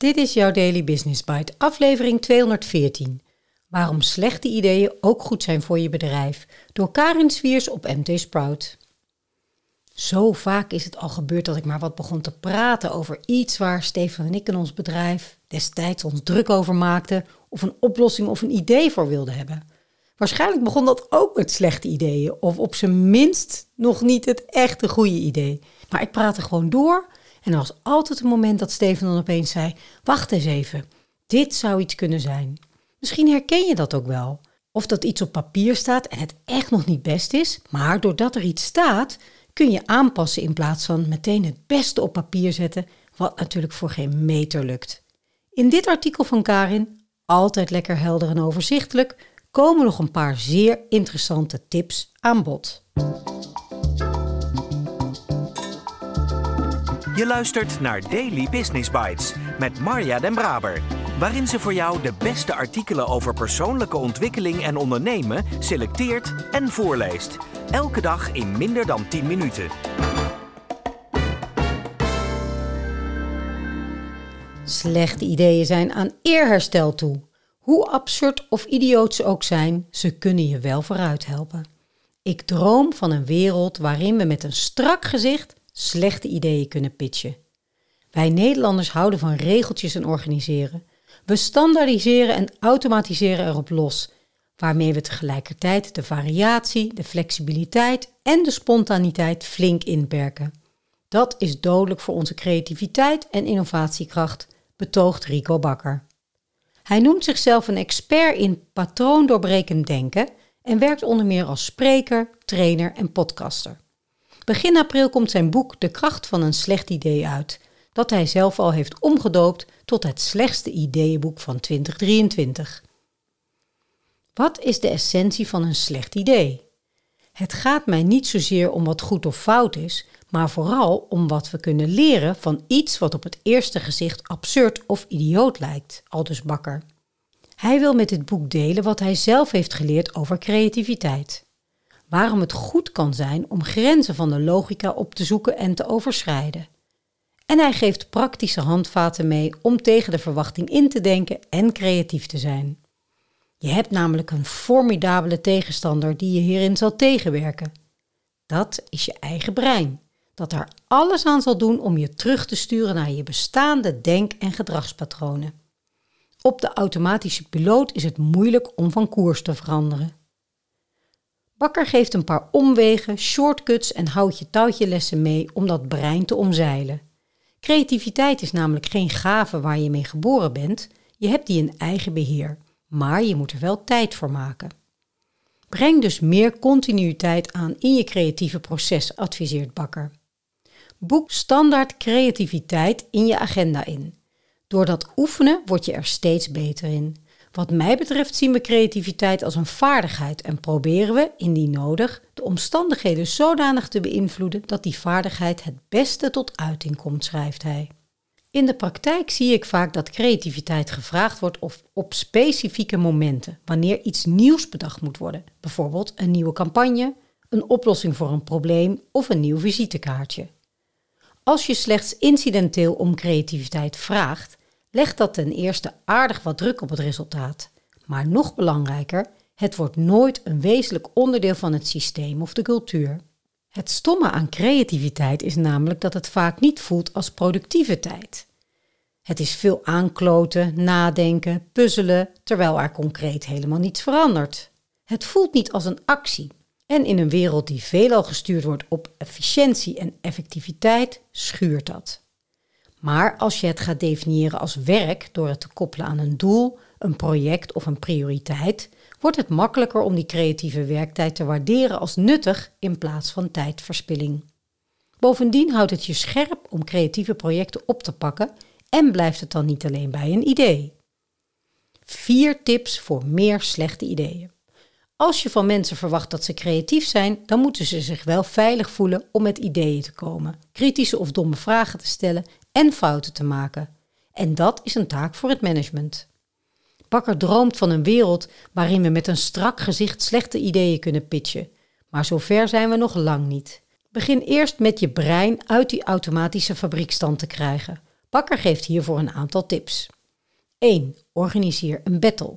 Dit is jouw Daily Business Bite, aflevering 214. Waarom slechte ideeën ook goed zijn voor je bedrijf, door Karin Swiers op MT Sprout. Zo vaak is het al gebeurd dat ik maar wat begon te praten over iets waar Stefan en ik in ons bedrijf destijds ons druk over maakten, of een oplossing of een idee voor wilden hebben. Waarschijnlijk begon dat ook met slechte ideeën, of op zijn minst nog niet het echte goede idee. Maar ik praatte gewoon door en er was altijd een moment dat Steven dan opeens zei: Wacht eens even, dit zou iets kunnen zijn. Misschien herken je dat ook wel. Of dat iets op papier staat en het echt nog niet best is, maar doordat er iets staat, kun je aanpassen in plaats van meteen het beste op papier zetten, wat natuurlijk voor geen meter lukt. In dit artikel van Karin, altijd lekker helder en overzichtelijk, komen nog een paar zeer interessante tips aan bod. Je luistert naar Daily Business Bites met Marja Den Braber, waarin ze voor jou de beste artikelen over persoonlijke ontwikkeling en ondernemen selecteert en voorleest. Elke dag in minder dan 10 minuten. Slechte ideeën zijn aan eerherstel toe. Hoe absurd of idioot ze ook zijn, ze kunnen je wel vooruit helpen. Ik droom van een wereld waarin we met een strak gezicht slechte ideeën kunnen pitchen. Wij Nederlanders houden van regeltjes en organiseren. We standaardiseren en automatiseren erop los, waarmee we tegelijkertijd de variatie, de flexibiliteit en de spontaniteit flink inperken. Dat is dodelijk voor onze creativiteit en innovatiekracht, betoogt Rico Bakker. Hij noemt zichzelf een expert in patroondoorbrekend denken en werkt onder meer als spreker, trainer en podcaster. Begin april komt zijn boek De kracht van een slecht idee uit, dat hij zelf al heeft omgedoopt tot het slechtste ideeënboek van 2023. Wat is de essentie van een slecht idee? Het gaat mij niet zozeer om wat goed of fout is, maar vooral om wat we kunnen leren van iets wat op het eerste gezicht absurd of idioot lijkt, aldus Bakker. Hij wil met dit boek delen wat hij zelf heeft geleerd over creativiteit waarom het goed kan zijn om grenzen van de logica op te zoeken en te overschrijden. En hij geeft praktische handvaten mee om tegen de verwachting in te denken en creatief te zijn. Je hebt namelijk een formidabele tegenstander die je hierin zal tegenwerken. Dat is je eigen brein, dat er alles aan zal doen om je terug te sturen naar je bestaande denk- en gedragspatronen. Op de automatische piloot is het moeilijk om van koers te veranderen. Bakker geeft een paar omwegen, shortcuts en houtje-touwtje lessen mee om dat brein te omzeilen. Creativiteit is namelijk geen gave waar je mee geboren bent, je hebt die in eigen beheer, maar je moet er wel tijd voor maken. Breng dus meer continuïteit aan in je creatieve proces, adviseert Bakker. Boek standaard creativiteit in je agenda in. Door dat oefenen word je er steeds beter in. Wat mij betreft zien we creativiteit als een vaardigheid en proberen we, indien nodig, de omstandigheden zodanig te beïnvloeden dat die vaardigheid het beste tot uiting komt, schrijft hij. In de praktijk zie ik vaak dat creativiteit gevraagd wordt op, op specifieke momenten, wanneer iets nieuws bedacht moet worden, bijvoorbeeld een nieuwe campagne, een oplossing voor een probleem of een nieuw visitekaartje. Als je slechts incidenteel om creativiteit vraagt, legt dat ten eerste aardig wat druk op het resultaat. Maar nog belangrijker, het wordt nooit een wezenlijk onderdeel van het systeem of de cultuur. Het stomme aan creativiteit is namelijk dat het vaak niet voelt als productieve tijd. Het is veel aankloten, nadenken, puzzelen, terwijl er concreet helemaal niets verandert. Het voelt niet als een actie. En in een wereld die veelal gestuurd wordt op efficiëntie en effectiviteit, schuurt dat. Maar als je het gaat definiëren als werk door het te koppelen aan een doel, een project of een prioriteit, wordt het makkelijker om die creatieve werktijd te waarderen als nuttig in plaats van tijdverspilling. Bovendien houdt het je scherp om creatieve projecten op te pakken en blijft het dan niet alleen bij een idee. Vier tips voor meer slechte ideeën. Als je van mensen verwacht dat ze creatief zijn, dan moeten ze zich wel veilig voelen om met ideeën te komen, kritische of domme vragen te stellen en fouten te maken. En dat is een taak voor het management. Bakker droomt van een wereld waarin we met een strak gezicht slechte ideeën kunnen pitchen. Maar zover zijn we nog lang niet. Begin eerst met je brein uit die automatische fabriekstand te krijgen. Bakker geeft hiervoor een aantal tips. 1. Organiseer een battle.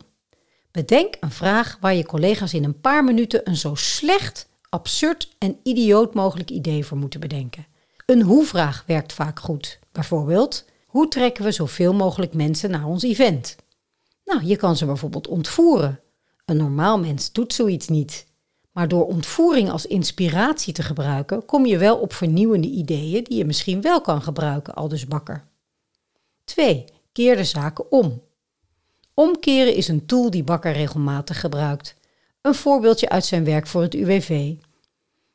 Bedenk een vraag waar je collega's in een paar minuten een zo slecht, absurd en idioot mogelijk idee voor moeten bedenken. Een hoe-vraag werkt vaak goed. Bijvoorbeeld, hoe trekken we zoveel mogelijk mensen naar ons event? Nou, je kan ze bijvoorbeeld ontvoeren. Een normaal mens doet zoiets niet. Maar door ontvoering als inspiratie te gebruiken, kom je wel op vernieuwende ideeën die je misschien wel kan gebruiken, aldus bakker. 2. Keer de zaken om. Omkeren is een tool die Bakker regelmatig gebruikt. Een voorbeeldje uit zijn werk voor het UWV.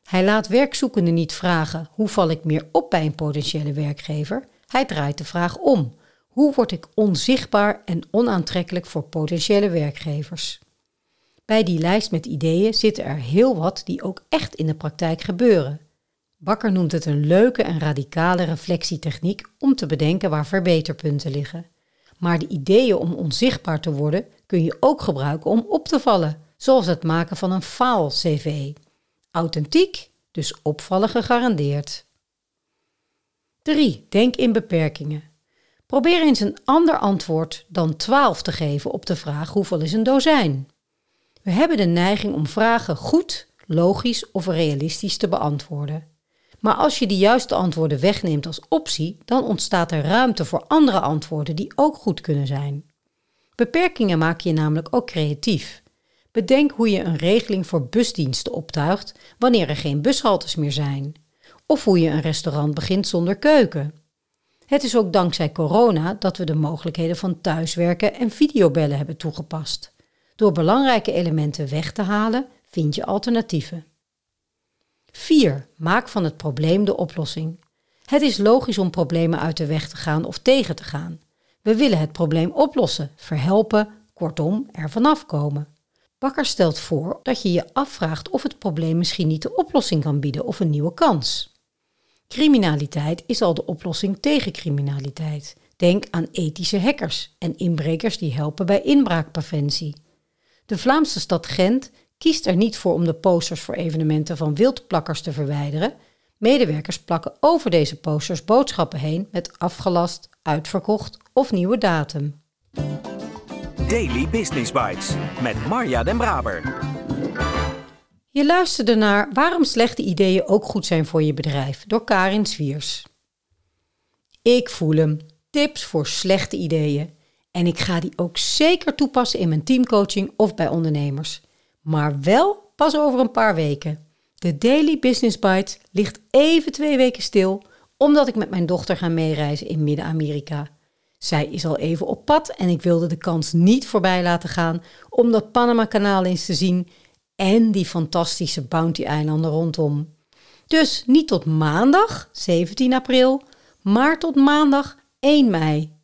Hij laat werkzoekenden niet vragen hoe val ik meer op bij een potentiële werkgever. Hij draait de vraag om. Hoe word ik onzichtbaar en onaantrekkelijk voor potentiële werkgevers? Bij die lijst met ideeën zitten er heel wat die ook echt in de praktijk gebeuren. Bakker noemt het een leuke en radicale reflectietechniek om te bedenken waar verbeterpunten liggen. Maar de ideeën om onzichtbaar te worden kun je ook gebruiken om op te vallen, zoals het maken van een faal-CV. Authentiek, dus opvallen gegarandeerd. 3. Denk in beperkingen. Probeer eens een ander antwoord dan 12 te geven op de vraag hoeveel is een dozijn. We hebben de neiging om vragen goed, logisch of realistisch te beantwoorden. Maar als je de juiste antwoorden wegneemt als optie, dan ontstaat er ruimte voor andere antwoorden die ook goed kunnen zijn. Beperkingen maken je namelijk ook creatief. Bedenk hoe je een regeling voor busdiensten optuigt wanneer er geen bushaltes meer zijn. Of hoe je een restaurant begint zonder keuken. Het is ook dankzij corona dat we de mogelijkheden van thuiswerken en videobellen hebben toegepast. Door belangrijke elementen weg te halen, vind je alternatieven. 4. Maak van het probleem de oplossing. Het is logisch om problemen uit de weg te gaan of tegen te gaan. We willen het probleem oplossen, verhelpen, kortom, er vanaf komen. Bakker stelt voor dat je je afvraagt of het probleem misschien niet de oplossing kan bieden of een nieuwe kans. Criminaliteit is al de oplossing tegen criminaliteit. Denk aan ethische hackers en inbrekers die helpen bij inbraakpreventie. De Vlaamse stad Gent kiest er niet voor om de posters voor evenementen van wildplakkers te verwijderen. Medewerkers plakken over deze posters boodschappen heen met afgelast, uitverkocht of nieuwe datum. Daily Business Bites met Marja Den Braber. Je luisterde naar Waarom slechte ideeën ook goed zijn voor je bedrijf door Karin Zwiers. Ik voel hem. Tips voor slechte ideeën. En ik ga die ook zeker toepassen in mijn teamcoaching of bij ondernemers. Maar wel pas over een paar weken. De Daily Business Bites ligt even twee weken stil, omdat ik met mijn dochter ga meereizen in Midden-Amerika. Zij is al even op pad en ik wilde de kans niet voorbij laten gaan om dat Panama-kanaal eens te zien en die fantastische Bounty-eilanden rondom. Dus niet tot maandag, 17 april, maar tot maandag 1 mei.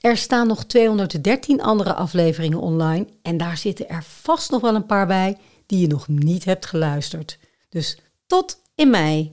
Er staan nog 213 andere afleveringen online en daar zitten er vast nog wel een paar bij die je nog niet hebt geluisterd. Dus tot in mei.